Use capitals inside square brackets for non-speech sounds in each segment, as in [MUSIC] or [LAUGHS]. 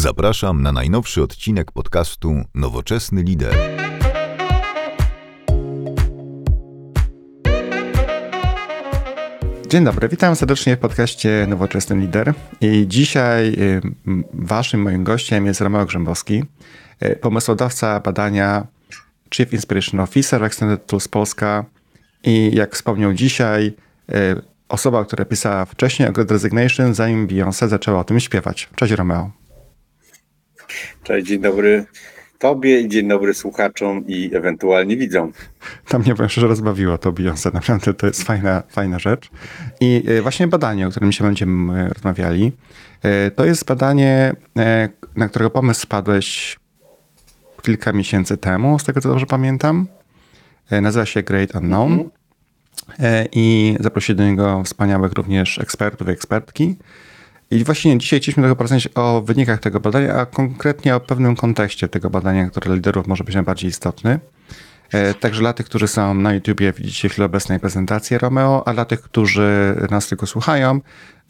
Zapraszam na najnowszy odcinek podcastu Nowoczesny Lider. Dzień dobry, witam serdecznie w podcaście Nowoczesny Lider. I dzisiaj y, waszym moim gościem jest Romeo Grzębowski, y, pomysłodawca badania Chief Inspiration Officer Extended Tools Polska i jak wspomniał dzisiaj, y, osoba, która pisała wcześniej o Great Resignation, zanim Beyoncé zaczęła o tym śpiewać. Cześć Romeo. Cześć, dzień dobry Tobie i dzień dobry słuchaczom i ewentualnie widzom. To mnie powiem szczerze rozbawiło to Beyoncé, [LAUGHS] naprawdę to jest fajna, fajna rzecz. I e, właśnie badanie, o którym się będziemy rozmawiali, e, to jest badanie, e, na którego pomysł spadłeś kilka miesięcy temu, z tego co dobrze pamiętam. Nazywa się Great Unknown. Mm -hmm. I zaprosił do niego wspaniałych również ekspertów i ekspertki. I właśnie dzisiaj chcieliśmy trochę porozmawiać o wynikach tego badania, a konkretnie o pewnym kontekście tego badania, który dla liderów może być najbardziej istotny. E, także dla tych, którzy są na YouTubie, widzicie w chwili obecnej prezentację Romeo, a dla tych, którzy nas tylko słuchają,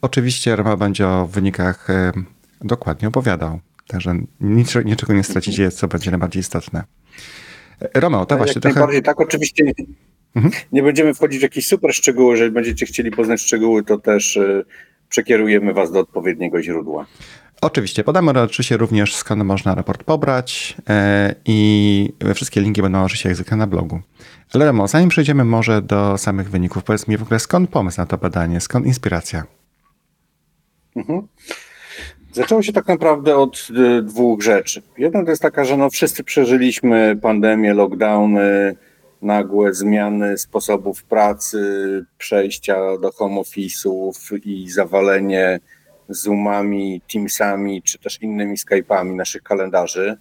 oczywiście Romeo będzie o wynikach e, dokładnie opowiadał. Także niczego, niczego nie stracicie, co będzie najbardziej istotne. E, Romeo, to właśnie Jak trochę... Najbardziej tak, oczywiście mhm. nie będziemy wchodzić w jakieś super szczegóły, jeżeli będziecie chcieli poznać szczegóły, to też przekierujemy Was do odpowiedniego źródła. Oczywiście, podamy oczywiście również skąd można raport pobrać e, i wszystkie linki będą oczywiście jak na blogu. Ale Remo, zanim przejdziemy może do samych wyników, powiedz mi w ogóle skąd pomysł na to badanie, skąd inspiracja? Mhm. Zaczęło się tak naprawdę od e, dwóch rzeczy. Jedna to jest taka, że no wszyscy przeżyliśmy pandemię, lockdowny, nagłe zmiany sposobów pracy, przejścia do home office'ów i zawalenie Zoomami, Teamsami czy też innymi Skype'ami naszych kalendarzy.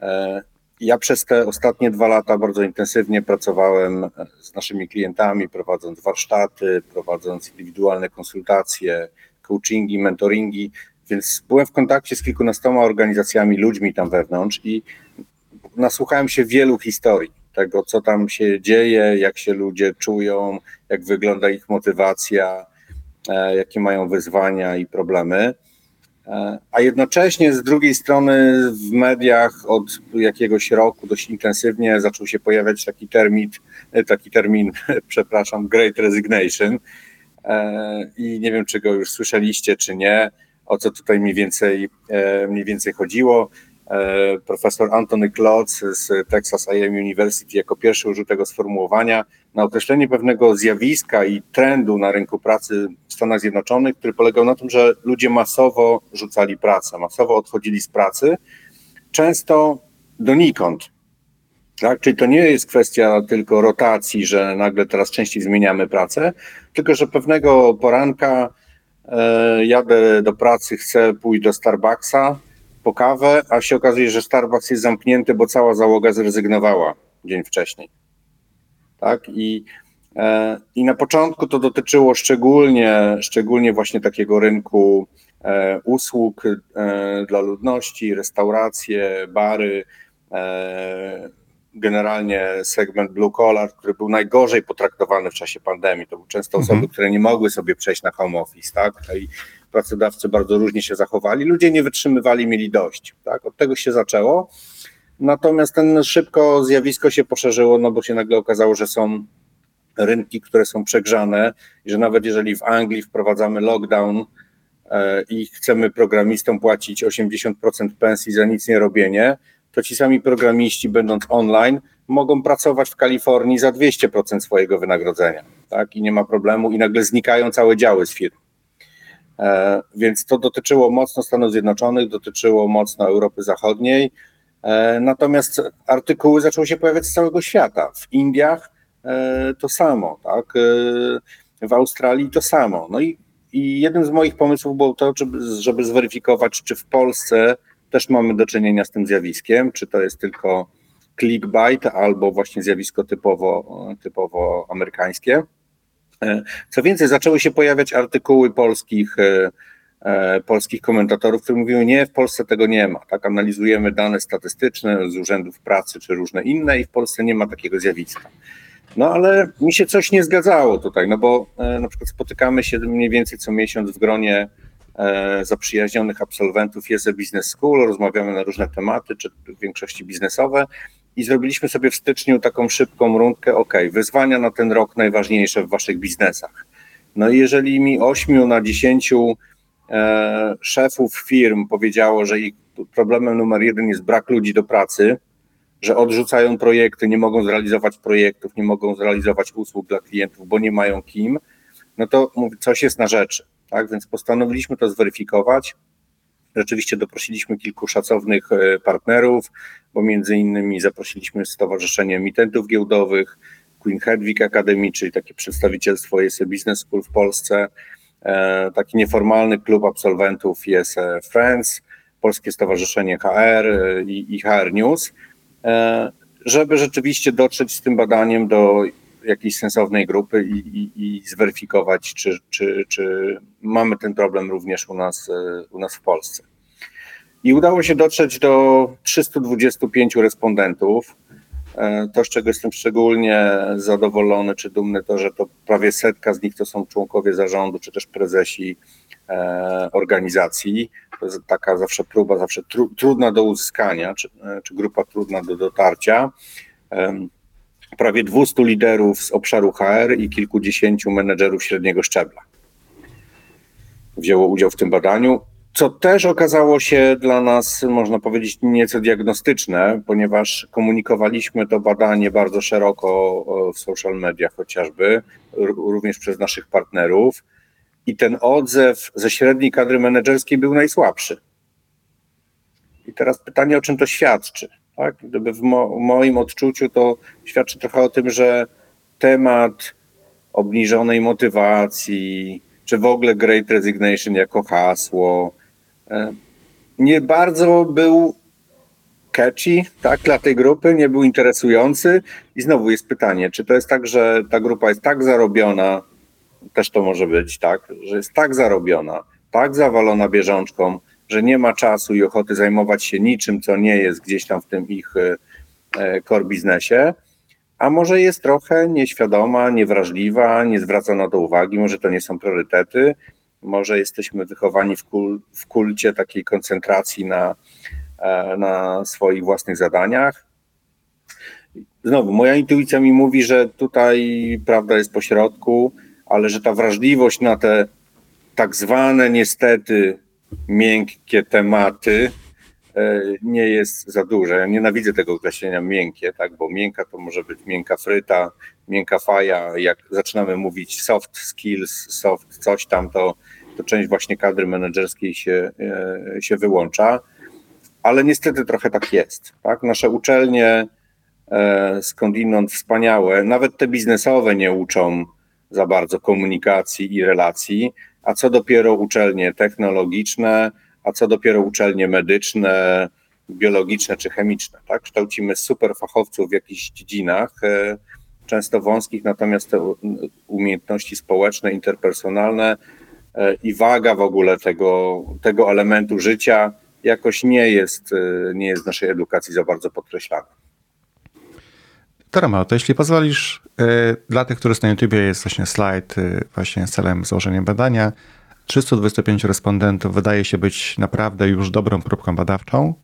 E, ja przez te ostatnie dwa lata bardzo intensywnie pracowałem z naszymi klientami, prowadząc warsztaty, prowadząc indywidualne konsultacje, coachingi, mentoringi, więc byłem w kontakcie z kilkunastoma organizacjami, ludźmi tam wewnątrz i nasłuchałem się wielu historii tego, co tam się dzieje, jak się ludzie czują, jak wygląda ich motywacja, e, jakie mają wyzwania i problemy. E, a jednocześnie z drugiej strony w mediach od jakiegoś roku dość intensywnie zaczął się pojawiać taki termin, e, taki termin, [LAUGHS] przepraszam, Great Resignation. I nie wiem, czy go już słyszeliście, czy nie, o co tutaj mniej więcej, mniej więcej chodziło. E, profesor Anthony Klotz z Texas A&M University jako pierwszy użył tego sformułowania na określenie pewnego zjawiska i trendu na rynku pracy w Stanach Zjednoczonych, który polegał na tym, że ludzie masowo rzucali pracę, masowo odchodzili z pracy, często donikąd. Tak? Czyli to nie jest kwestia tylko rotacji, że nagle teraz częściej zmieniamy pracę, tylko że pewnego poranka e, jadę do pracy, chcę pójść do Starbucksa, po kawę, a się okazuje, że Starbucks jest zamknięty, bo cała załoga zrezygnowała dzień wcześniej. Tak? I, e, i na początku to dotyczyło szczególnie, szczególnie właśnie takiego rynku e, usług e, dla ludności, restauracje, bary, e, generalnie segment blue collar, który był najgorzej potraktowany w czasie pandemii. To były często osoby, mhm. które nie mogły sobie przejść na home office, tak? I pracodawcy bardzo różnie się zachowali, ludzie nie wytrzymywali, mieli dość. Tak? Od tego się zaczęło. Natomiast ten szybko zjawisko się poszerzyło, no bo się nagle okazało, że są rynki, które są przegrzane i że nawet jeżeli w Anglii wprowadzamy lockdown e, i chcemy programistom płacić 80% pensji za nic nie robienie, to ci sami programiści, będąc online, mogą pracować w Kalifornii za 200% swojego wynagrodzenia. Tak? I nie ma problemu, i nagle znikają całe działy z firm. E, więc to dotyczyło mocno Stanów Zjednoczonych, dotyczyło mocno Europy Zachodniej. E, natomiast artykuły zaczęły się pojawiać z całego świata. W Indiach e, to samo, tak? W Australii to samo. No i, i jednym z moich pomysłów było to, żeby, zweryfikować, czy w Polsce też mamy do czynienia z tym zjawiskiem, czy to jest tylko clickbait albo właśnie zjawisko typowo, typowo amerykańskie. E, co więcej, zaczęły się pojawiać artykuły polskich, e, e, polskich komentatorów, które mówiły, nie, w Polsce tego nie ma. Tak, analizujemy dane statystyczne z urzędów pracy czy różne inne i w Polsce nie ma takiego zjawiska. No ale mi się coś nie zgadzało tutaj, no bo na przykład spotykamy się mniej więcej co miesiąc w gronie zaprzyjaźnionych absolwentów jest Business School, rozmawiamy na różne tematy, czy w większości biznesowe i zrobiliśmy sobie w styczniu taką szybką rundkę, ok, wyzwania na ten rok najważniejsze w waszych biznesach. No i jeżeli mi 8 na 10 e, szefów firm powiedziało, że ich problemem numer jeden jest brak ludzi do pracy, że odrzucają projekty, nie mogą zrealizować projektów, nie mogą zrealizować usług dla klientów, bo nie mają kim, no to coś jest na rzeczy. Tak? Więc postanowiliśmy to zweryfikować. Rzeczywiście doprosiliśmy kilku szacownych e, partnerów, bo między innymi zaprosiliśmy Stowarzyszenie Emitentów Giełdowych, Queen Hedwig Academy, czyli takie przedstawicielstwo jest Business School w Polsce, e, taki nieformalny klub absolwentów jest Friends, Polskie Stowarzyszenie HR e, i, HR News, żeby rzeczywiście dotrzeć z tym badaniem do jakiejś sensownej grupy i, i, i zweryfikować, czy, czy, czy mamy ten problem również u nas, u nas w Polsce. I udało się dotrzeć do 325 respondentów. E, to, z czego jestem szczególnie zadowolony czy dumny, to, że to prawie setka z nich to są członkowie zarządu, czy też prezesi e, organizacji. To jest taka zawsze próba, zawsze tru, trudna do uzyskania, czy, czy grupa trudna do dotarcia prawie 200 liderów z obszaru HR i kilkudziesięciu menedżerów średniego szczebla. Wzięło udział w tym badaniu, co też okazało się dla nas, można powiedzieć, nieco diagnostyczne, ponieważ komunikowaliśmy to badanie bardzo szeroko w social mediach chociażby, również przez naszych partnerów. I ten odzew ze średniej kadry menedżerskiej był najsłabszy. I teraz pytanie, o czym to świadczy? Tak? Gdyby w mo moim odczuciu to świadczy trochę o tym, że temat obniżonej motywacji, czy w ogóle Great Resignation jako hasło, e, nie bardzo był catchy tak, dla tej grupy, nie był interesujący. I znowu jest pytanie, czy to jest tak, że ta grupa jest tak zarobiona, też to może być tak, że jest tak zarobiona, tak zawalona bieżączką, że nie ma czasu i ochoty zajmować się niczym, co nie jest gdzieś tam w tym ich e, e, core biznesie, a może jest trochę nieświadoma, niewrażliwa, nie zwraca na to uwagi, może to nie są priorytety, może jesteśmy wychowani w, kul, w kulcie takiej koncentracji na, e, na swoich własnych zadaniach. Znowu, moja intuicja mi mówi, że tutaj prawda jest po środku, ale że ta wrażliwość na te tak zwane niestety miękkie tematy e, nie jest za duże. Ja nienawidzę tego określenia miękkie, tak, bo miękka to może być miękka fryta, miękka faja. Jak zaczynamy mówić soft skills, soft coś tam, to, to część właśnie kadry menedżerskiej się, e, się wyłącza. Ale niestety trochę tak jest. Tak? Nasze uczelnie e, skądinąd wspaniałe, nawet te biznesowe nie uczą za bardzo komunikacji i relacji, a co dopiero uczelnie technologiczne, a co dopiero uczelnie medyczne, biologiczne czy chemiczne. Tak? Kształcimy super fachowców w jakichś dziedzinach, e, często wąskich, natomiast te umiejętności społeczne, interpersonalne i waga w ogóle tego, tego elementu życia jakoś nie jest, e, nie jest w naszej edukacji za bardzo podkreślana. To Romeo, to jeśli pozwolisz, y, dla tych, którzy są na YouTubie jest właśnie slajd właśnie z celem złożenia badania. 325 respondentów wydaje się być naprawdę już dobrą próbką badawczą,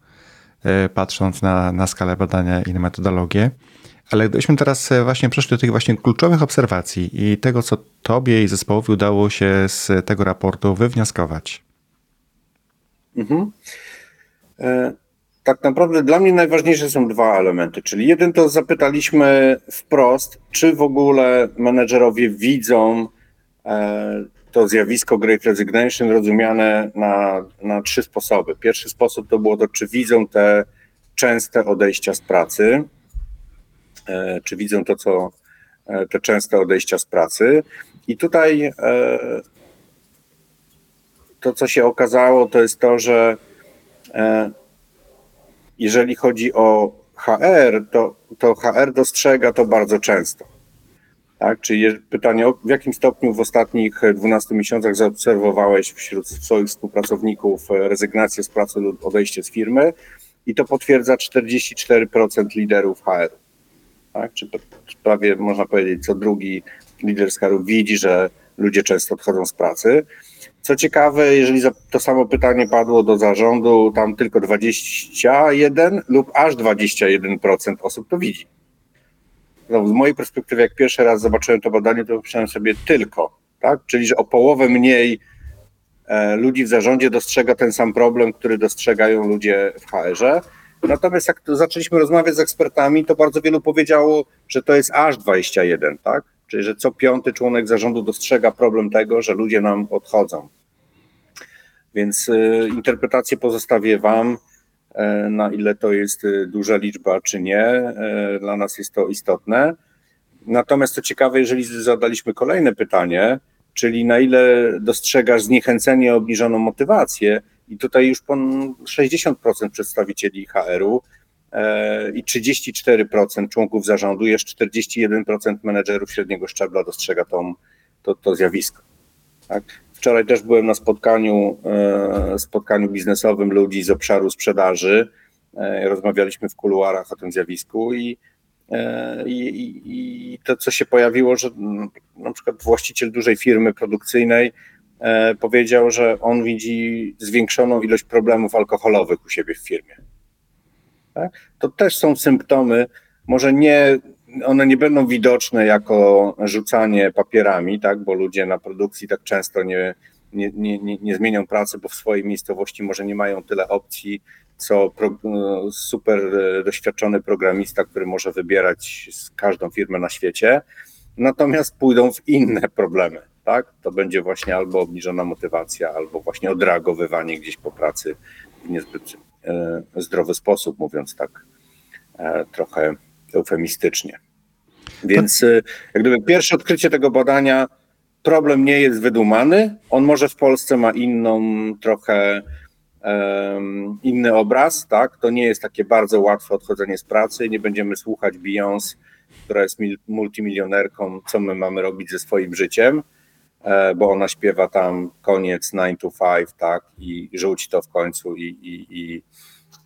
patrząc na, na skalę badania i na metodologię. Ale gdybyśmy teraz właśnie przeszli do tych właśnie kluczowych obserwacji i tego, co tobie i zespołowi udało się z tego raportu wywnioskować. Mhm. E, tak naprawdę dla mnie najważniejsze są dwa elementy, czyli jeden to zapytaliśmy wprost, czy w ogóle menedżerowie widzą e, to zjawisko Great Resignation rozumiane na, na trzy sposoby. Pierwszy sposób to było to, czy widzą te częste odejścia z pracy, e, czy widzą to, co e, te częste odejścia z pracy. I tutaj to, co się okazało, to jest to, że jeżeli chodzi o HR, to, to HR dostrzega to bardzo często. Tak? Czyli pytanie, w jakim stopniu w ostatnich 12 miesiącach zaobserwowałeś wśród swoich współpracowników rezygnację z pracy lub odejście z firmy i to potwierdza 44% liderów HR. Tak? Czy prawie można powiedzieć, co drugi lider HR widzi, że ludzie często odchodzą z pracy. Co ciekawe, jeżeli to samo pytanie padło do zarządu, tam tylko 21 lub aż 21% osób to widzi. No, z mojej perspektywy, jak pierwszy raz zobaczyłem to badanie, to myślałem sobie tylko, tak? Czyli, że o połowę mniej e, ludzi w zarządzie dostrzega ten sam problem, który dostrzegają ludzie w HR-ze. Natomiast jak zaczęliśmy rozmawiać z ekspertami, to bardzo wielu powiedziało, że to jest aż 21, tak? Czyli, że co piąty członek zarządu dostrzega problem tego, że ludzie nam odchodzą. Więc y, interpretację pozostawię Wam, e, na ile to jest y, duża liczba, czy nie. E, Dla nas jest to istotne. Natomiast to ciekawe, jeżeli zadaliśmy kolejne pytanie, czyli na ile dostrzegasz zniechęcenie, obniżoną motywację, i tutaj już pon 60% przedstawicieli HR-u e, i 34% członków zarządu, jeszcze 41% menedżerów średniego szczebla dostrzega tą, to, to zjawisko. Tak? Wczoraj też byłem na spotkaniu, e, spotkaniu biznesowym ludzi z obszaru sprzedaży. E, rozmawialiśmy w kuluarach o tym zjawisku i, i, i, to, co się pojawiło, że mm, na przykład właściciel dużej firmy produkcyjnej powiedział, że on widzi zwiększoną ilość problemów alkoholowych u siebie w firmie. Tak? To też są symptomy, może nie, one nie będą widoczne jako rzucanie papierami, tak? bo ludzie na produkcji tak często nie, nie, nie, nie, zmienią pracy, bo w swojej miejscowości może nie mają tyle opcji, co pro, super e, doświadczony programista, który może wybierać z każdą firmę na świecie, natomiast pójdą w inne problemy. Tak? To będzie właśnie albo obniżona motywacja, albo właśnie odreagowywanie gdzieś po pracy w niezbyt e, zdrowy sposób, mówiąc tak e, trochę eufemistycznie. Więc e, jak gdyby pierwsze odkrycie tego badania, problem nie jest wydumany, on może w Polsce ma inną trochę inny obraz, tak? To nie jest takie bardzo łatwe odchodzenie z pracy, nie będziemy słuchać Beyoncé, która jest mil- multimilionerką, co my mamy robić ze swoim życiem, bo ona śpiewa tam koniec 9 to 5, tak? I rzuć to w końcu i, i, i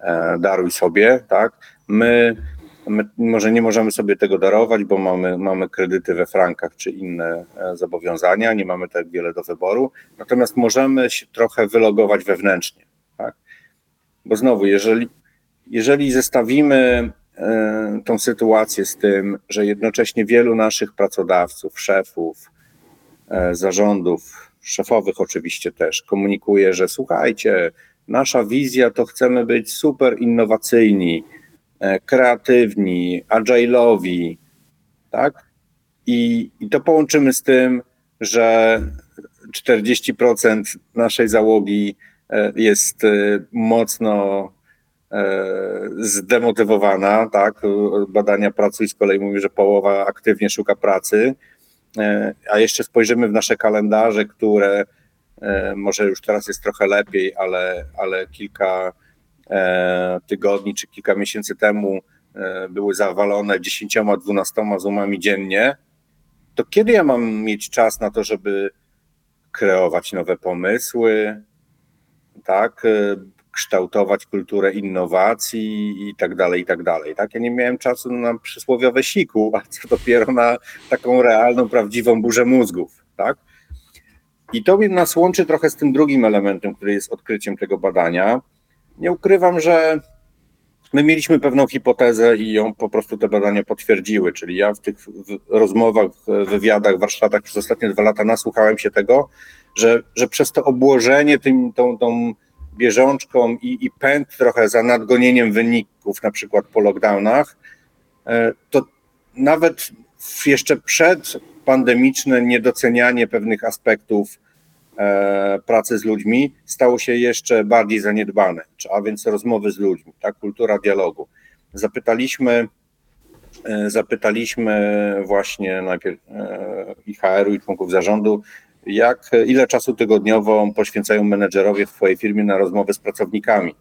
e, daruj sobie, tak? My, my może nie możemy sobie tego darować, bo mamy, mamy kredyty we frankach czy inne e, zobowiązania, nie mamy tak wiele do wyboru, natomiast możemy się trochę wylogować wewnętrznie, tak? Bo znowu, jeżeli, jeżeli zestawimy e, tą sytuację z tym, że jednocześnie wielu naszych pracodawców, szefów, e, zarządów, szefowych oczywiście też, komunikuje, że słuchajcie, nasza wizja to chcemy być super innowacyjni, e, kreatywni, agile'owi, tak? I, I to połączymy z tym, że 40% naszej załogi e, jest e, mocno e, zdemotywowana, tak? Badania Pracuj z kolei mówi, że połowa aktywnie szuka pracy, E, a jeszcze spojrzymy w nasze kalendarze, które e, może już teraz jest trochę lepiej, ale, ale kilka e, tygodni czy kilka miesięcy temu e, były zawalone 10-12 zoomami dziennie, to kiedy ja mam mieć czas na to, żeby kreować nowe pomysły, tak, e, kształtować kulturę innowacji i tak dalej, i tak dalej. Tak? Ja nie miałem czasu na przysłowiowe siku, a co dopiero na taką realną, prawdziwą burzę mózgów. Tak? I to nas łączy trochę z tym drugim elementem, który jest odkryciem tego badania. Nie ukrywam, że my mieliśmy pewną hipotezę i ją po prostu te badania potwierdziły, czyli ja w tych rozmowach, wywiadach, warsztatach przez ostatnie dwa lata nasłuchałem się tego, że, że przez to obłożenie tym, tą, tą bieżączką i, i pęd trochę za nadgonieniem wyników, na przykład po lockdownach, e, to nawet jeszcze przed pandemiczne niedocenianie pewnych aspektów e, pracy z ludźmi stało się jeszcze bardziej zaniedbane, a więc rozmowy z ludźmi, tak, kultura dialogu. Zapytaliśmy, e, zapytaliśmy właśnie najpierw e, IHR-u i członków zarządu, jak, ile czasu tygodniowo poświęcają menedżerowie w Twojej firmie na rozmowy z pracownikami.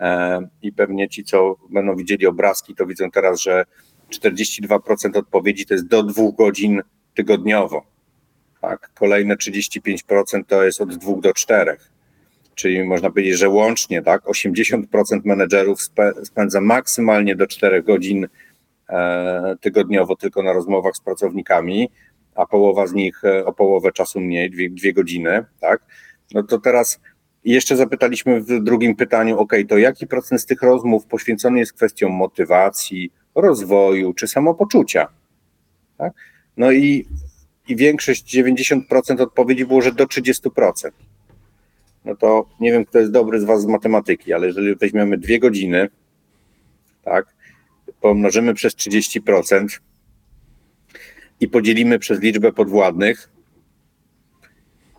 E, I pewnie ci, co będą widzieli obrazki, to widzą teraz, że 42% odpowiedzi to jest do dwóch godzin tygodniowo. Tak? Kolejne 35% to jest od dwóch do czterech. Czyli można powiedzieć, że łącznie tak, 80% menedżerów spędza maksymalnie do 4 godzin e, tygodniowo tylko na rozmowach z pracownikami, a połowa z nich e, o połowę czasu mniej, dwie, dwie godziny, tak? No to teraz jeszcze zapytaliśmy w drugim pytaniu, ok, to jaki procent z tych rozmów poświęcony jest kwestiom motywacji, rozwoju czy samopoczucia? Tak? No i, i większość, 90% odpowiedzi było, że do 30%. No to nie wiem, kto jest dobry z Was z matematyki, ale jeżeli weźmiemy dwie godziny, tak, pomnożymy przez 30% i podzielimy przez liczbę podwładnych,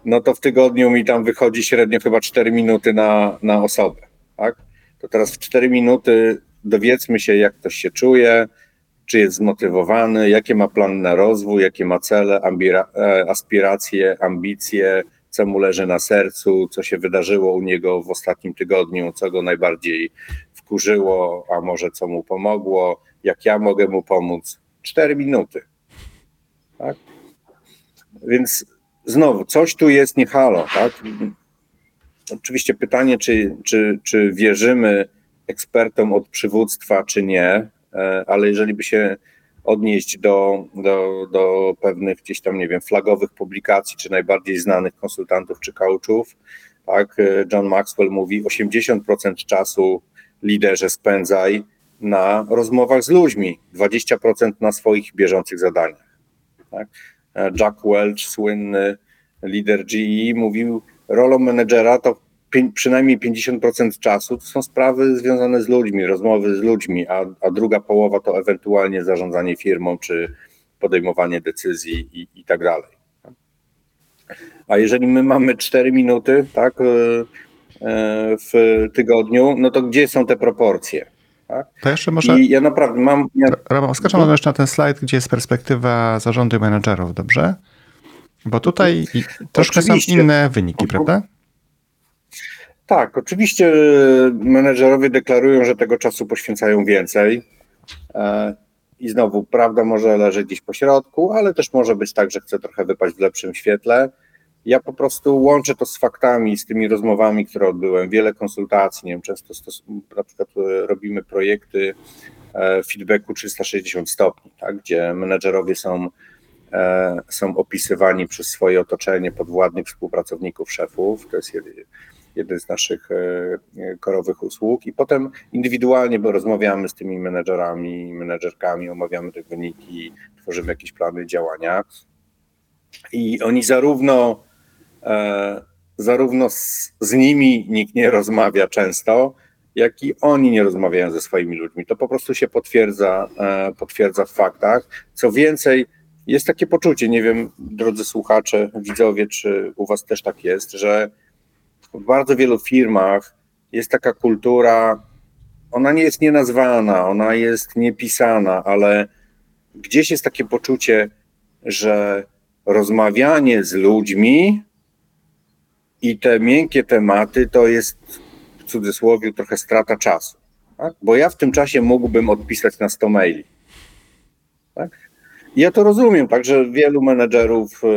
no to w tygodniu mi tam wychodzi średnio chyba 4 minuty na, na osobę, tak? To teraz w 4 minuty dowiedzmy się, jak ktoś się czuje, czy jest zmotywowany, jakie ma plan na rozwój, jakie ma cele, e, aspiracje, ambicje, co mu leży na sercu, co się wydarzyło u niego w ostatnim tygodniu, co go najbardziej wkurzyło, a może co mu pomogło, jak ja mogę mu pomóc. 4 minuty. Tak? Więc znowu, coś tu jest nie halo, tak? Oczywiście pytanie, czy, czy, czy wierzymy ekspertom od przywództwa, czy nie, e, ale jeżeli by się odnieść do, do, do pewnych gdzieś tam, nie wiem, flagowych publikacji, czy najbardziej znanych konsultantów czy coachów, tak, e, John Maxwell mówi, 80% czasu liderze spędzaj na rozmowach z ludźmi, 20% na swoich bieżących zadaniach. Tak? E, Jack Welch, słynny lider GE, mówił, rolą menedżera to przynajmniej 50% czasu to są sprawy związane z ludźmi, rozmowy z ludźmi, a, a druga połowa to ewentualnie zarządzanie firmą czy podejmowanie decyzji i, i tak dalej. A jeżeli my mamy 4 minuty tak, e, e, w tygodniu, no to gdzie są te proporcje? Tak? To jeszcze może. I ja naprawdę mam. Ja... Roman, no. jeszcze na ten slajd, gdzie jest perspektywa zarządu i menedżerów, dobrze? Bo tutaj troszkę Oczywiście. są inne wyniki, prawda? Tak, oczywiście menedżerowie deklarują, że tego czasu poświęcają więcej. E, I znowu, prawda może leżeć gdzieś po środku, ale też może być tak, że chce trochę wypaść w lepszym świetle. Ja po prostu łączę to z faktami, z tymi rozmowami, które odbyłem, wiele konsultacji, nie wiem, często na przykład e, robimy projekty e, feedbacku 360 stopni, tak, gdzie menedżerowie są, są opisywani przez swoje otoczenie, podwładnych współpracowników, szefów. To jest jeden z naszych e, korowych usług. I potem indywidualnie bo rozmawiamy z tymi menedżerami, menedżerkami, omawiamy te wyniki, tworzymy jakieś plany działania. I oni zarówno e, zarówno z, z nimi nikt nie rozmawia często, jak i oni nie rozmawiają ze swoimi ludźmi. To po prostu się potwierdza, e, potwierdza w faktach. Co więcej, jest takie poczucie, nie wiem, drodzy słuchacze, widzowie, czy u Was też tak jest, że w bardzo wielu firmach jest taka kultura, ona nie jest nienazwana, ona jest niepisana, ale gdzieś jest takie poczucie, że rozmawianie z ludźmi i te miękkie tematy to jest w cudzysłowie trochę strata czasu. Tak? Bo ja w tym czasie mógłbym odpisać na 100 maili. Tak? Ja to rozumiem, także wielu menedżerów e,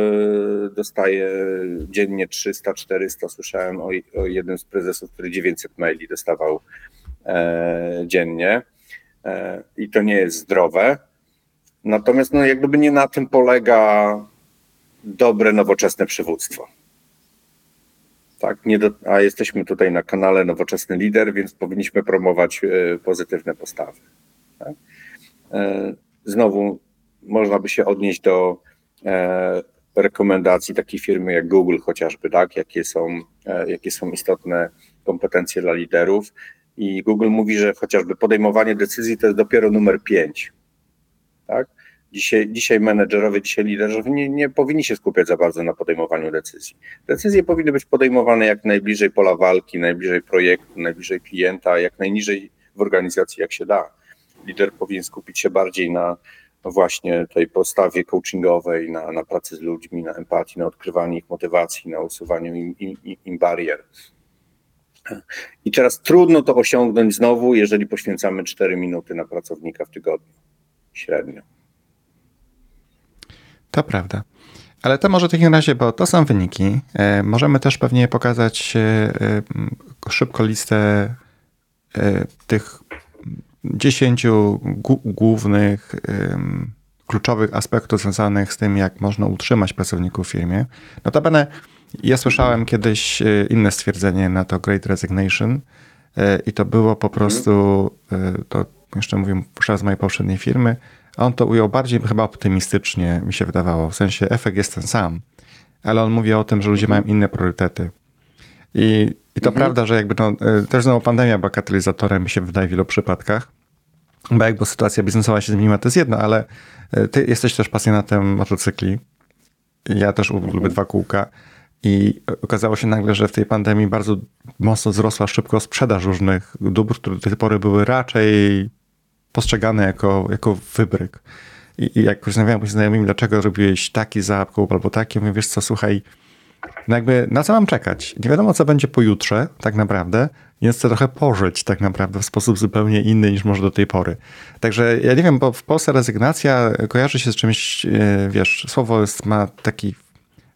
dostaje dziennie 300, 400. Słyszałem o, o jednym z prezesów, który 900 maili dostawał e, dziennie e, i to nie jest zdrowe. Natomiast no, jakby nie na tym polega dobre, nowoczesne przywództwo. Tak, do, a jesteśmy tutaj na kanale Nowoczesny Lider, więc powinniśmy promować pozytywne postawy. Tak? Znowu można by się odnieść do e, rekomendacji takiej firmy jak Google chociażby, tak, jakie są, e, jakie są istotne kompetencje dla liderów. I Google mówi, że chociażby podejmowanie decyzji to jest dopiero numer pięć. Tak? Dzisiaj, dzisiaj menedżerowie, dzisiaj liderzy nie, nie powinni się skupiać za bardzo na podejmowaniu decyzji. Decyzje powinny być podejmowane jak najbliżej pola walki, najbliżej projektu, najbliżej klienta, jak najniżej w organizacji, jak się da. Lider powinien skupić się bardziej na no właśnie tej postawie coachingowej, na, na pracy z ludźmi, na empatii, na odkrywaniu ich motywacji, na usuwaniu im, im, im barier. I teraz trudno to osiągnąć znowu, jeżeli poświęcamy 4 minuty na pracownika w tygodniu. Średnio. To prawda. Ale to może w takim razie, bo to są wyniki. E, możemy też pewnie pokazać e, e, szybko listę tych dziesięciu głównych kluczowych aspektów związanych z tym, jak można utrzymać pracowników w firmie. Notabene ja słyszałem kiedyś inne stwierdzenie na to Great Resignation i to było po prostu, to jeszcze mówię z mojej poprzedniej firmy, on to ujął bardziej chyba optymistycznie, mi się wydawało. W sensie efekt jest ten sam, ale on mówi o tym, że ludzie mają inne priorytety. I, i to prawda, że jakby to, też znowu pandemia była katalizatorem, mi się wydaje w wielu przypadkach, bo jakby sytuacja biznesowa się zmieniła, to jest jedno, ale ty jesteś też pasjonatem motocykli. Ja też lubię dwa kółka. I okazało się nagle, że w tej pandemii bardzo mocno wzrosła szybko sprzedaż różnych dóbr, które do tej pory były raczej postrzegane jako, jako wybryk. I, i jak rozmawiałem z znajomymi, dlaczego robiłeś taki zakup albo taki, mówię, wiesz co, słuchaj, no jakby na co mam czekać? Nie wiadomo, co będzie pojutrze, tak naprawdę, więc chcę trochę pożyć tak naprawdę w sposób zupełnie inny niż może do tej pory. Także ja nie wiem, bo w Polsce rezygnacja kojarzy się z czymś, e, wiesz, słowo jest, ma taki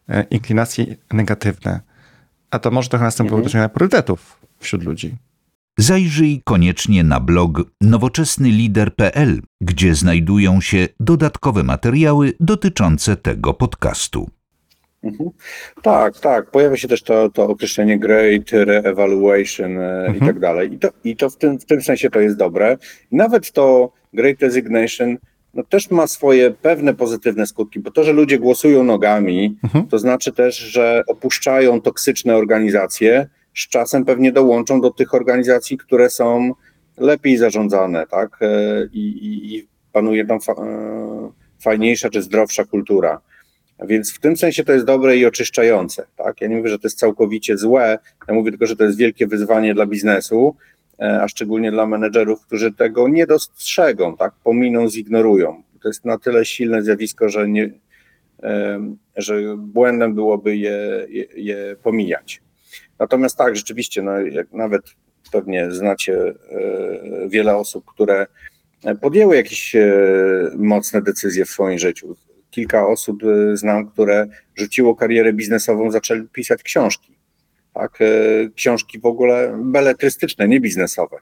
E, inklinacje negatywne. A to może trochę następować mhm. priorytetów wśród ludzi. Zajrzyj koniecznie na blog nowoczesnylider.pl, gdzie znajdują się dodatkowe materiały dotyczące tego podcastu. Mhm. Tak, tak. Pojawia się też to, to określenie great re-evaluation e, mhm. i tak dalej. I to, i to w, tym, w tym sensie to jest dobre. Nawet to great resignation no też ma swoje pewne pozytywne skutki, bo to, że ludzie głosują nogami, mhm. to znaczy też, że opuszczają toksyczne organizacje, z czasem pewnie dołączą do tych organizacji, które są lepiej zarządzane, tak? E, I, i, i panuje tam fa e, fajniejsza czy zdrowsza kultura. Więc w tym sensie to jest dobre i oczyszczające. Tak? Ja nie mówię, że to jest całkowicie złe, ja mówię tylko, że to jest wielkie wyzwanie dla biznesu, E, a szczególnie dla menedżerów, którzy tego nie dostrzegą, tak, pominą, zignorują. To jest na tyle silne zjawisko, że, nie, że błędem byłoby je, je, je pomijać. Natomiast tak, rzeczywiście, no, jak nawet pewnie znacie e, wiele osób, które podjęły jakieś e, mocne decyzje w swoim życiu. Kilka osób znam, które rzuciło karierę biznesową, zaczęli pisać książki tak, e, książki w ogóle beletrystyczne, nie biznesowe.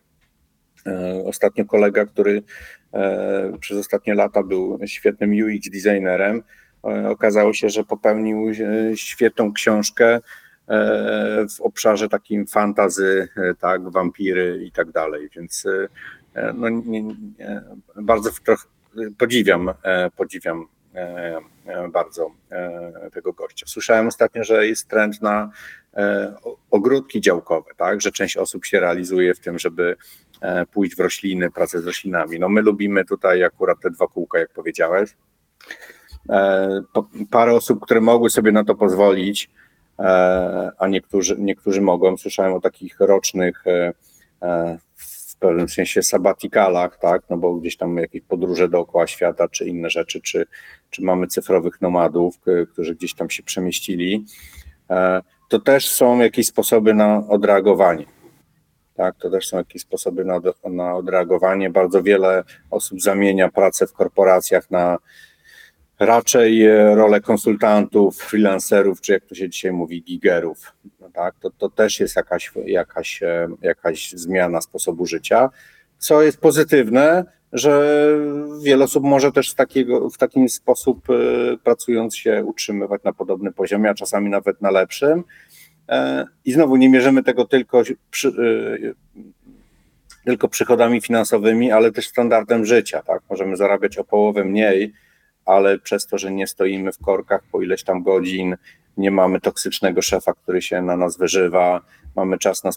E, ostatnio kolega, który e, przez ostatnie lata był świetnym UX designerem, okazało się, że popełnił świetną książkę w obszarze takim fantazy, tak, wampiry i tak dalej, więc no, nie, nie, bardzo trochę podziwiam, podziwiam bardzo tego gościa. Słyszałem ostatnio, że jest trend na E, ogródki działkowe, tak, że część osób się realizuje w tym, żeby e, pójść w rośliny, pracę z roślinami. No my lubimy tutaj akurat te dwa kółka, jak powiedziałeś. E, parę osób, które mogły sobie na to pozwolić, a niektórzy, niektórzy mogą. Słyszałem o takich rocznych w pewnym sensie sabatikalach, tak, no bo gdzieś tam jakieś podróże dookoła świata, czy inne rzeczy, czy, czy mamy cyfrowych nomadów, którzy gdzieś tam się przemieścili to też są jakieś sposoby na odreagowanie. Tak, to też są jakieś sposoby na, na odreagowanie. Bardzo wiele osób zamienia pracę w korporacjach na raczej e, rolę konsultantów, freelancerów, czy jak to się dzisiaj mówi, gigerów. No tak, to, to też jest jakaś, jakaś, e, jakaś zmiana sposobu życia, co jest pozytywne, że wiele osób może też w, takiego, w taki sposób y, pracując się utrzymywać na podobnym poziomie, a czasami nawet na lepszym. E, I znowu nie mierzymy tego tylko, przy, tylko przychodami finansowymi, ale też standardem życia. Tak? Możemy zarabiać o połowę mniej, ale przez to, że nie stoimy w korkach po ileś tam godzin, nie mamy toksycznego szefa, który się na nas wyżywa, mamy czas na,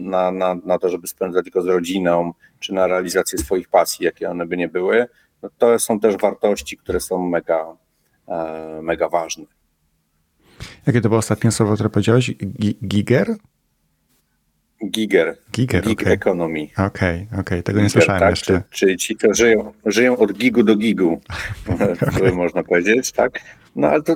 na, na, na to, żeby spędzać go z rodziną, czy na realizację swoich pasji, jakie one by nie były, no to są też wartości, które są mega, e, mega ważne. Jakie to było ostatnie słowo, które powiedziałeś? Giger? Giger. Giger, Gig okay. economy. Okej, okay, okej, okay. tego nie słyszałem tak, jeszcze. Czyli ci, to żyją, żyją od gigu do gigu, [LAUGHS] okay. można powiedzieć, tak? No ale to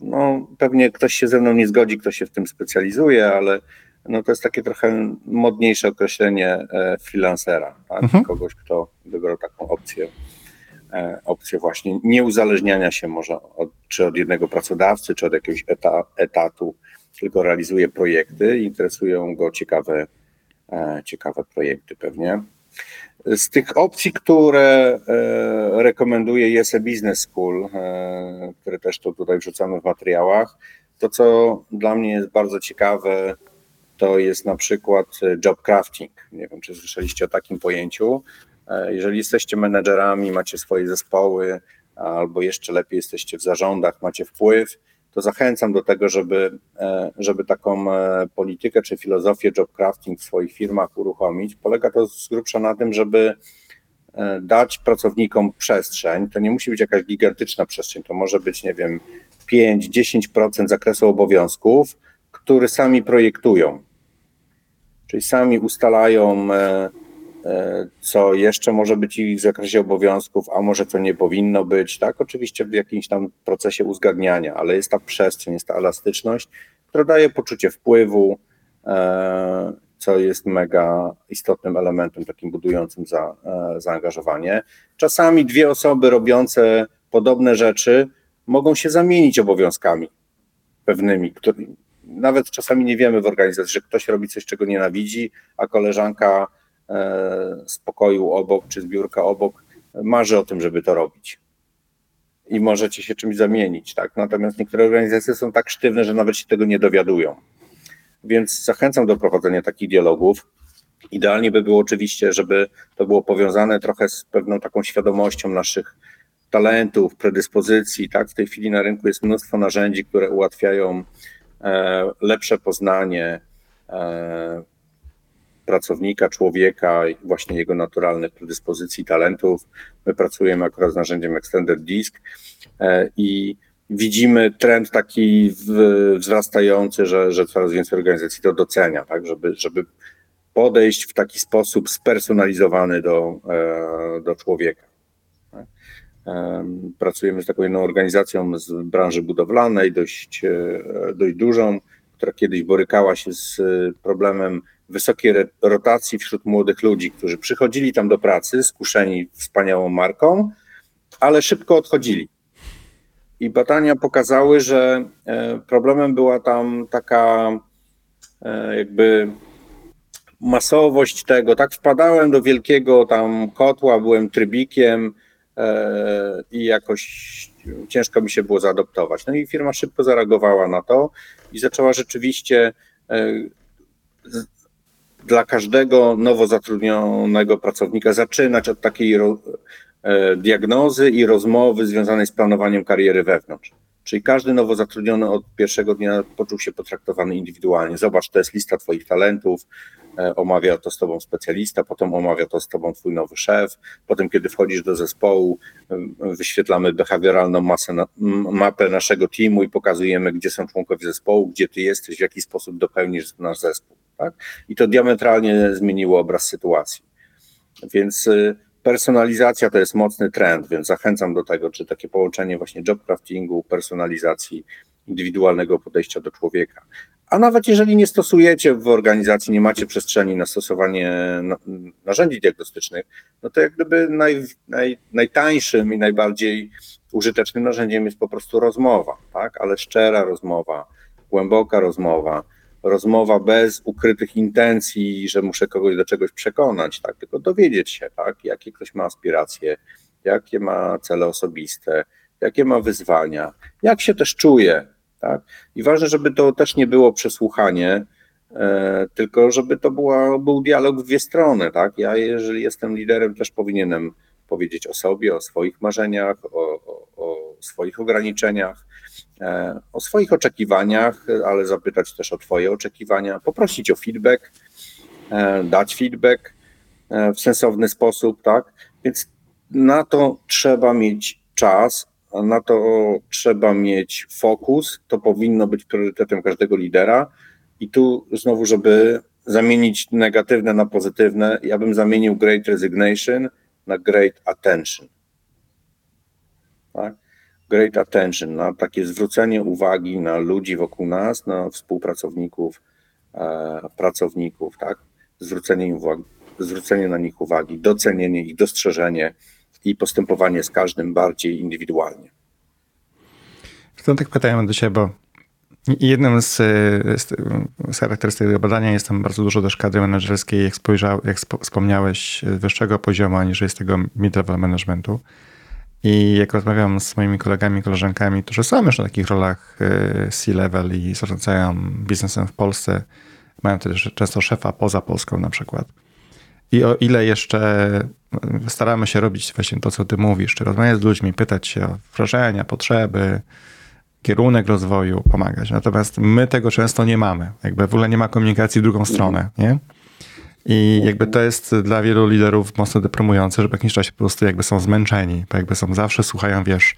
no, pewnie ktoś się ze mną nie zgodzi, kto się w tym specjalizuje, ale no, to jest takie trochę modniejsze określenie e, freelancera, tak? mhm. kogoś, kto wybrał taką opcję, e, opcję właśnie nieuzależniania się może od, czy od jednego pracodawcy, czy od jakiegoś eta, etatu, tylko realizuje projekty, interesują go ciekawe, e, ciekawe projekty pewnie. Z tych opcji, które e, rekomenduje YESE Business School, e, które też to tutaj wrzucamy w materiałach, to co dla mnie jest bardzo ciekawe, to jest na przykład job crafting. Nie wiem, czy słyszeliście o takim pojęciu. E, Jeżeli jesteście menedżerami, macie swoje zespoły, albo jeszcze lepiej jesteście w zarządach, macie wpływ, to zachęcam do tego, żeby, e, żeby taką e, politykę czy filozofię job crafting w swoich firmach uruchomić. Polega to z grubsza na tym, żeby e, dać pracownikom przestrzeń. To nie musi być jakaś gigantyczna przestrzeń, to może być, nie wiem, 5-10% zakresu obowiązków, który sami projektują. Czyli sami ustalają, co jeszcze może być ich w zakresie obowiązków, a może co nie powinno być. Tak, oczywiście w jakimś tam procesie uzgadniania, ale jest ta przestrzeń, jest ta elastyczność, która daje poczucie wpływu, e, co jest mega istotnym elementem takim budującym za, e, zaangażowanie. Czasami dwie osoby robiące podobne rzeczy mogą się zamienić obowiązkami pewnymi, które nawet czasami nie wiemy w organizacji, że ktoś robi coś, czego nienawidzi, a koleżanka e, z pokoju obok czy z biurka obok marzy o tym, żeby to robić. I możecie się czymś zamienić, tak? Natomiast niektóre organizacje są tak sztywne, że nawet się tego nie dowiadują. Więc zachęcam do prowadzenia takich dialogów. Idealnie by było oczywiście, żeby to było powiązane trochę z pewną taką świadomością naszych talentów, predyspozycji. Tak? W tej chwili na rynku jest mnóstwo narzędzi, które ułatwiają e, lepsze poznanie e, pracownika, człowieka, właśnie jego naturalnych predyspozycji, talentów. My pracujemy akurat z narzędziem Extended Disk e, i widzimy trend taki wzrastający, że, że coraz więcej organizacji to docenia, tak? żeby, żeby podejść w taki sposób spersonalizowany do, e, do człowieka. Em, Pracujemy z taką jedną organizacją z branży budowlanej, dość, e, dość dużą, która kiedyś borykała się z e, problemem wysokiej rotacji wśród młodych ludzi, którzy przychodzili tam do pracy skuszeni wspaniałą marką, ale szybko odchodzili. I badania pokazały, że e, problemem była tam taka e, jakby masowość tego, tak wpadałem do wielkiego tam kotła, byłem trybikiem e, i jakoś ciężko mi się było zaadoptować. No i firma szybko zareagowała na to i zaczęła rzeczywiście dla każdego nowo zatrudnionego pracownika zaczynać od takiej e, diagnozy i rozmowy związanej z planowaniem kariery wewnątrz. Czyli każdy nowo zatrudniony od pierwszego dnia poczuł się potraktowany indywidualnie. Zobacz, to jest lista Twoich talentów, e, omawia to z Tobą specjalista, potem omawia to z Tobą Twój nowy szef, potem kiedy wchodzisz do zespołu, em, wyświetlamy behawioralną masę na, mapę naszego teamu i pokazujemy, gdzie są członkowie zespołu, gdzie Ty jesteś, w jaki sposób dopełnisz nasz zespół. Tak? I to diametralnie zmieniło obraz sytuacji. Więc y, personalizacja to jest mocny trend, więc zachęcam do tego, czy takie połączenie właśnie job craftingu, personalizacji, indywidualnego podejścia do człowieka. A nawet jeżeli nie stosujecie w organizacji, nie macie przestrzeni na stosowanie na- narzędzi diagnostycznych, no to jak gdyby naj, naj, najtańszym i najbardziej użytecznym narzędziem jest po prostu rozmowa, tak? Ale szczera rozmowa, głęboka rozmowa, rozmowa bez ukrytych intencji, że muszę kogoś do czegoś przekonać, tak? Tylko dowiedzieć się, tak? Jakie ktoś ma aspiracje, jakie ma cele osobiste, jakie ma wyzwania, jak się też czuje, tak? I ważne, żeby to też nie było przesłuchanie, e, tylko żeby to była, był dialog w dwie strony, tak? Ja, jeżeli jestem liderem, też powinienem powiedzieć o sobie, o swoich marzeniach, o, swoich ograniczeniach, e, o swoich oczekiwaniach, ale zapytać też o Twoje oczekiwania, poprosić o feedback, e, dać feedback e, w sensowny sposób, tak? Więc na to trzeba mieć czas, na to trzeba mieć fokus, to powinno być priorytetem każdego lidera. I tu znowu, żeby zamienić negatywne na pozytywne, ja bym zamienił great resignation na great attention. Tak? Great attention, na takie zwrócenie uwagi na ludzi wokół nas, na współpracowników, e, pracowników, tak? Zwrócenie, im uwagi, zwrócenie na nich uwagi, docenienie ich, dostrzeżenie i postępowanie z każdym bardziej indywidualnie. Stąd tak pytałem do Ciebie, bo jednym z, z, z charakterystyk tego badania jest tam bardzo dużo też kadry menedżerskiej, jak, spojrzał, jak wspomniałeś, wyższego poziomu, aniżeli z tego mid-level managementu. I jak rozmawiam z moimi kolegami, koleżankami, którzy są już na takich rolach e, C-level i zarządzają biznesem w Polsce, mają też często szefa poza Polską na przykład. I o ile jeszcze e, staramy się robić właśnie to, co ty mówisz, czy rozmawiać z ludźmi, pytać się o wrażenia, potrzeby, kierunek rozwoju, pomagać. Natomiast my tego często nie mamy. Jakby w ogóle nie ma komunikacji w drugą stronę, nie? I jakby to jest dla wielu liderów mocno deprymujące, że w jakimś czasie po prostu jakby są zmęczeni, bo jakby są zawsze, słuchają, wiesz,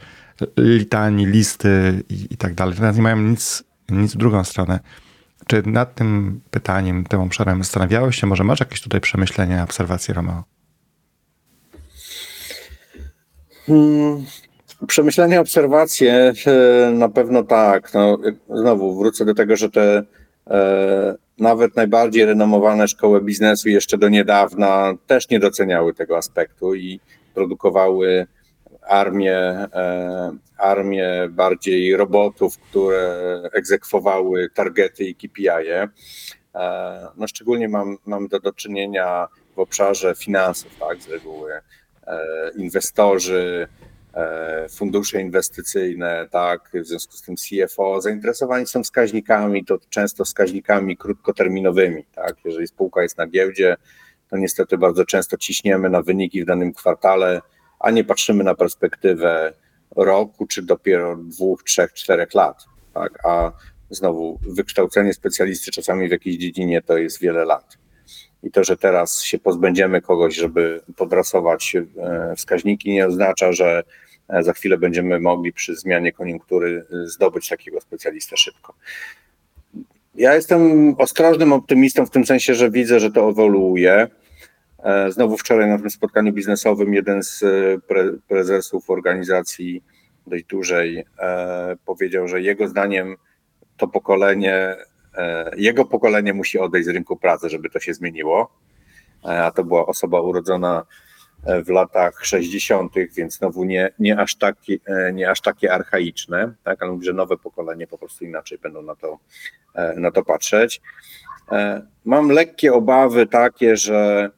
litanii, listy i, i tak dalej. Natomiast nie mają nic, nic w drugą stronę. Czy nad tym pytaniem, tym obszarem zastanawiałeś się? Może masz jakieś tutaj przemyślenia, obserwacje, Romeo? Hmm, przemyślenia, obserwacje e, na pewno tak. No, znowu wrócę do tego, że te nawet najbardziej renomowane szkoły biznesu jeszcze do niedawna też nie doceniały tego aspektu i produkowały armię, e, armię bardziej robotów, które egzekwowały targety i KPI. -e. No szczególnie mam, mam do, do czynienia w obszarze finansów, tak, z reguły. E, inwestorzy, E, fundusze inwestycyjne, tak, w związku z tym CFO zainteresowani są wskaźnikami, to często wskaźnikami krótkoterminowymi, tak, jeżeli spółka jest na giełdzie, to niestety bardzo często ciśniemy na wyniki w danym kwartale, a nie patrzymy na perspektywę roku, czy dopiero dwóch, trzech, czterech lat, tak, a znowu wykształcenie specjalisty czasami w jakiejś dziedzinie to jest wiele lat. I to, że teraz się pozbędziemy kogoś, żeby podrasować e, wskaźniki, nie oznacza, że e, za chwilę będziemy mogli przy zmianie koniunktury e, zdobyć takiego specjalistę szybko. Ja jestem ostrożnym optymistą w tym sensie, że widzę, że to ewoluuje. Znowu wczoraj na tym spotkaniu biznesowym jeden z pre prezesów organizacji dość dużej powiedział, że jego zdaniem to pokolenie E, jego pokolenie musi odejść z rynku pracy, żeby to się zmieniło. E, a to była osoba urodzona e, w latach 60., więc znowu nie, nie, aż, takie, nie aż takie archaiczne, tak? ale że nowe pokolenie po prostu inaczej będą na to, na to patrzeć. Mam lekkie obawy takie, że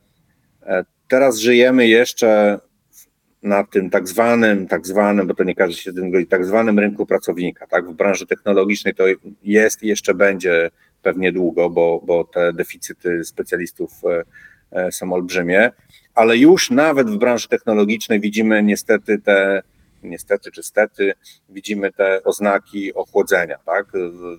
teraz żyjemy jeszcze na tym tak zwanym, tak zwanym, bo to nie każdy się tym godzi, tak zwanym rynku pracownika. Tak? W branży technologicznej to jest i jeszcze będzie pewnie długo, bo, bo te deficyty specjalistów e, e, są olbrzymie, ale już nawet w branży technologicznej widzimy niestety te, niestety czy stety, widzimy te oznaki ochłodzenia. Tak?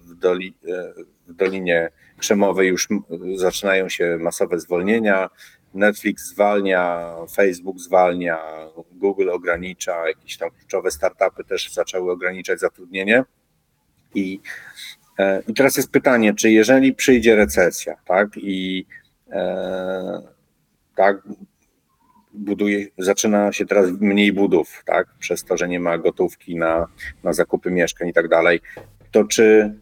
W, doli, e, w Dolinie Krzemowej już zaczynają się masowe zwolnienia, Netflix zwalnia, Facebook zwalnia, Google ogranicza, jakieś tam kluczowe startupy też zaczęły ograniczać zatrudnienie. I, e, i teraz jest pytanie, czy jeżeli przyjdzie recesja, tak, i e, tak, buduje, zaczyna się teraz mniej budów, tak, przez to, że nie ma gotówki na, na zakupy mieszkań i tak dalej, to czy,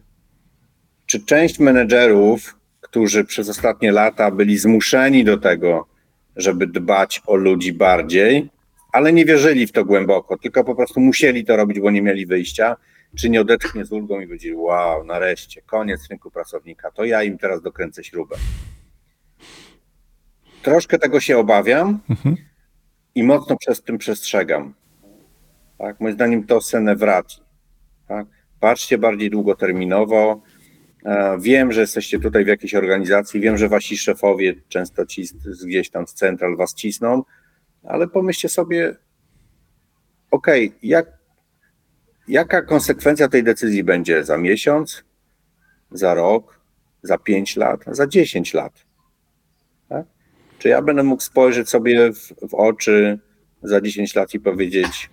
czy część menedżerów którzy przez ostatnie lata byli zmuszeni do tego, żeby dbać o ludzi bardziej, ale nie wierzyli w to głęboko, tylko po prostu musieli to robić, bo nie mieli wyjścia, czy nie odetchnie z ulgą i powiedzieli, wow, nareszcie, koniec rynku pracownika, to ja im teraz dokręcę śrubę. Troszkę tego się obawiam mhm. i mocno przez tym przestrzegam. Tak? Moim zdaniem to senewrati. Tak? Patrzcie bardziej długoterminowo, E, wiem, że jesteście tutaj w jakiejś organizacji, wiem, że wasi szefowie często ci gdzieś tam z central was cisną, ale pomyślcie sobie, okej, okay, jak, jaka konsekwencja tej decyzji będzie za miesiąc, za rok, za pięć lat, za dziesięć lat? Czy ja będę mógł spojrzeć sobie w, w oczy za dziesięć lat i powiedzieć,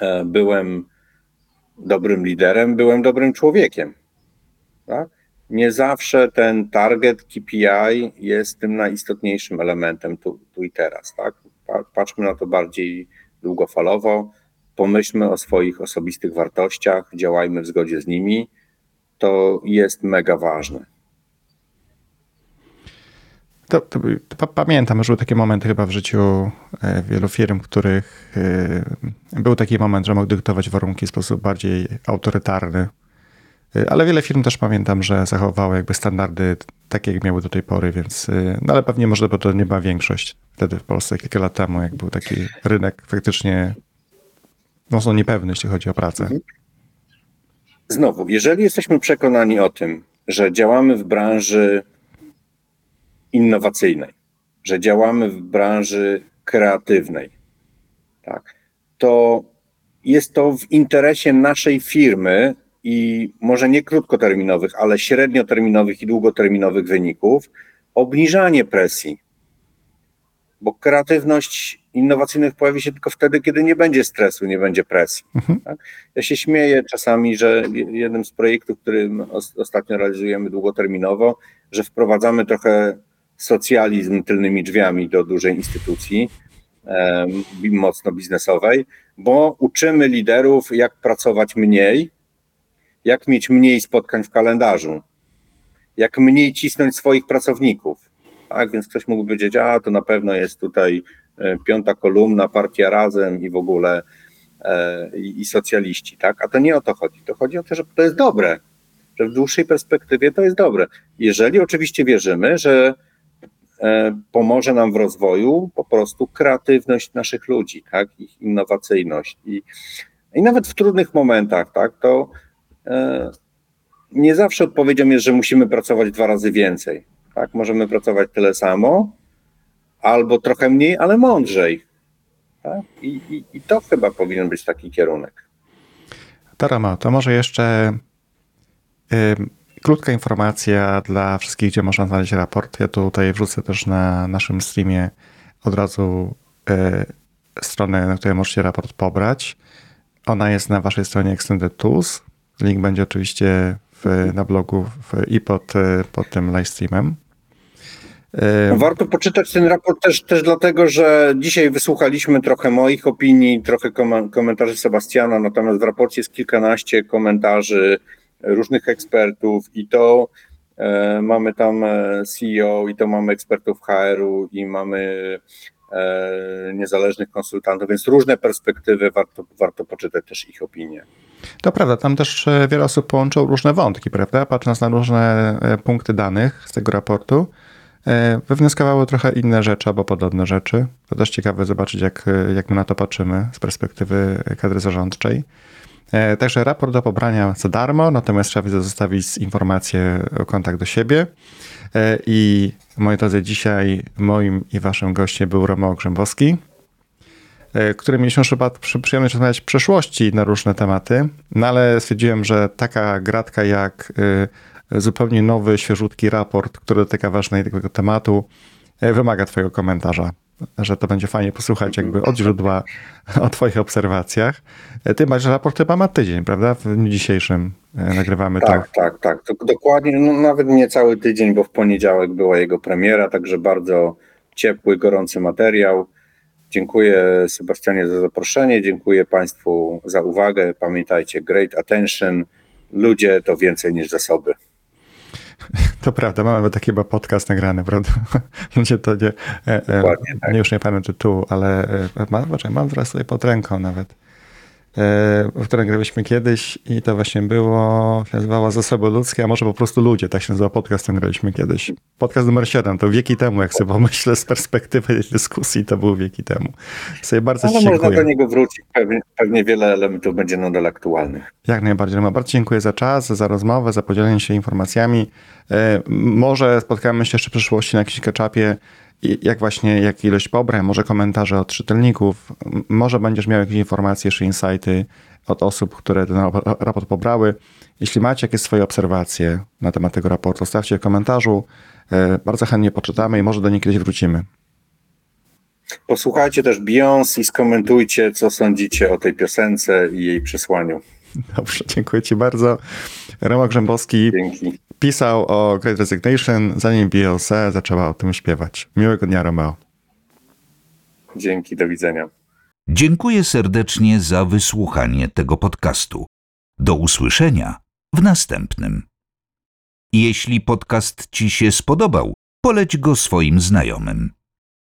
e, byłem dobrym liderem, byłem dobrym człowiekiem? Tak? Nie zawsze ten target KPI jest tym najistotniejszym elementem tu, tu i teraz. Tak? Patrzmy na to bardziej długofalowo, pomyślmy o swoich osobistych wartościach, działajmy w zgodzie z nimi. To jest mega ważne. To, to, to, pamiętam, że były takie momenty chyba w życiu e, wielu firm, których e, był taki moment, że mógł dyktować warunki w sposób bardziej autorytarny Y, Ale wiele firm też pamiętam, że zachowało jakby standardy takie, jak miały do tej pory, więc, no ale pewnie może bo to nie była większość wtedy w Polsce, kilka lat temu, jak był taki rynek faktycznie mocno niepewny, jeśli chodzi o pracę. Znowu, jeżeli jesteśmy przekonani o tym, że działamy w branży innowacyjnej, że działamy w branży kreatywnej, tak, to jest to w interesie naszej firmy i może nie krótkoterminowych, ale średnioterminowych i długoterminowych wyników, obniżanie presji. Bo kreatywność innowacyjnych pojawi się tylko wtedy, kiedy nie będzie stresu, nie będzie presji. Tak? Ja się śmieję czasami, że jednym z projektów, który os- ostatnio realizujemy długoterminowo, że wprowadzamy trochę socjalizm tylnymi drzwiami do dużej instytucji, mocno biznesowej, bo uczymy liderów, jak pracować mniej, jak mieć mniej spotkań w kalendarzu, jak mniej cisnąć swoich pracowników. Tak, więc ktoś mógł powiedzieć, a to na pewno jest tutaj e, piąta kolumna, partia razem i w ogóle e, i, i socjaliści, tak? A to nie o to chodzi. To chodzi o to, że to jest dobre, że w dłuższej perspektywie to jest dobre. Jeżeli oczywiście wierzymy, że pomoże nam w rozwoju po prostu kreatywność naszych ludzi, tak? Ich innowacyjność i, i nawet w trudnych momentach, tak? To e, nie zawsze odpowiedzią jest, że musimy pracować dwa razy więcej. Tak? Możemy pracować tyle samo, albo trochę mniej, ale mądrzej. Tak? I, i, I to chyba powinien być taki kierunek. Tarama, to może jeszcze krótka informacja dla wszystkich, gdzie można znaleźć raport. Ja tutaj wrzucę też na naszym streamie od razu y, stronę, na której możecie raport pobrać. Ona jest na waszej stronie Extended Tools. Link będzie oczywiście w, na blogu w, i pod, y, pod tym live streamem. Y, Warto poczytać ten raport też, też dlatego, że dzisiaj wysłuchaliśmy trochę moich opinii, trochę kom- komentarzy Sebastiana, natomiast w raporcie jest kilkanaście komentarzy różnych ekspertów i to e, mamy tam e, CEO, i to mamy ekspertów HR-u, i mamy e, niezależnych konsultantów, więc różne perspektywy, warto, warto poczytać też ich opinie. To prawda, tam też wiele osób połączyło różne wątki, prawda? Patrząc na różne punkty danych z tego raportu, wywnioskowały trochę inne rzeczy albo podobne rzeczy. To też ciekawe zobaczyć, jak, jak my na to patrzymy z perspektywy kadry zarządczej. E, Także raport do pobrania za darmo, natomiast trzeba zostawić informacje o kontakt do siebie. E, I moi drodzy, dzisiaj moim i waszym gościem był Romo Grzębowski, e, który mieliśmy przyjemność rozmawiać w przeszłości na różne tematy, no ale stwierdziłem, że taka gratka jak zupełnie nowy, świeżutki raport, który dotyka ważnego tematu, e, wymaga twojego komentarza, że to będzie fajnie posłuchać jakby od źródła o twoich obserwacjach. E, Ty masz raport chyba ma tydzień, prawda? W dniu dzisiejszym e, nagrywamy Tak, to. tak, tak. To dokładnie, no nawet nie cały tydzień, bo w poniedziałek była jego premiera, także bardzo ciepły, gorący materiał. Dziękuję Sebastianie za zaproszenie, dziękuję Państwu za uwagę. Pamiętajcie, great attention, ludzie to więcej niż zasoby. [LAUGHS] To prawda, mamy nawet taki chyba podcast nagrany, prawda? [LAUGHS] Ludzie to nie, e, e, Dokładnie tak. nie już nie pamiętam tytułu, ale e, mam, mam teraz tutaj pod ręką nawet, w którym graliśmy kiedyś i to właśnie było, się nazywało Zasoby Ludzkie, a może po prostu Ludzie, tak się nazywa podcast, który graliśmy kiedyś. Podcast numer 7, to wieki temu, jak sobie pomyślę z perspektywy dyskusji, to był wieki temu. Sobie bardzo Ale można dziękuję. do niego wrócić, pewnie, pewnie wiele elementów będzie nadal aktualnych. Jak najbardziej. Roma. Bardzo dziękuję za czas, za rozmowę, za podzielenie się informacjami. E, Może spotkamy się jeszcze w przyszłości na jakimś ketchupie, i jak właśnie, jak ilość pobrań, może komentarze od czytelników, może będziesz miał jakieś informacje, jeszcze insighty od osób, które ten rap- raport pobrały. Jeśli macie jakieś swoje obserwacje na temat tego raportu, stawcie w komentarzu. E, Bardzo chętnie poczytamy i może do niej kiedyś wrócimy. Posłuchajcie też Beyoncé i skomentujcie, co sądzicie o tej piosence i jej przesłaniu. Dobrze, dziękuję Ci bardzo. Roma Grzębowski Dzięki. Pisał o Great Resignation, zanim Beyoncé zaczęła o tym śpiewać. Miłego dnia, Romeo. Dzięki, do widzenia. Dziękuję serdecznie za wysłuchanie tego podcastu. Do usłyszenia w następnym. Jeśli podcast Ci się spodobał, poleć go swoim znajomym.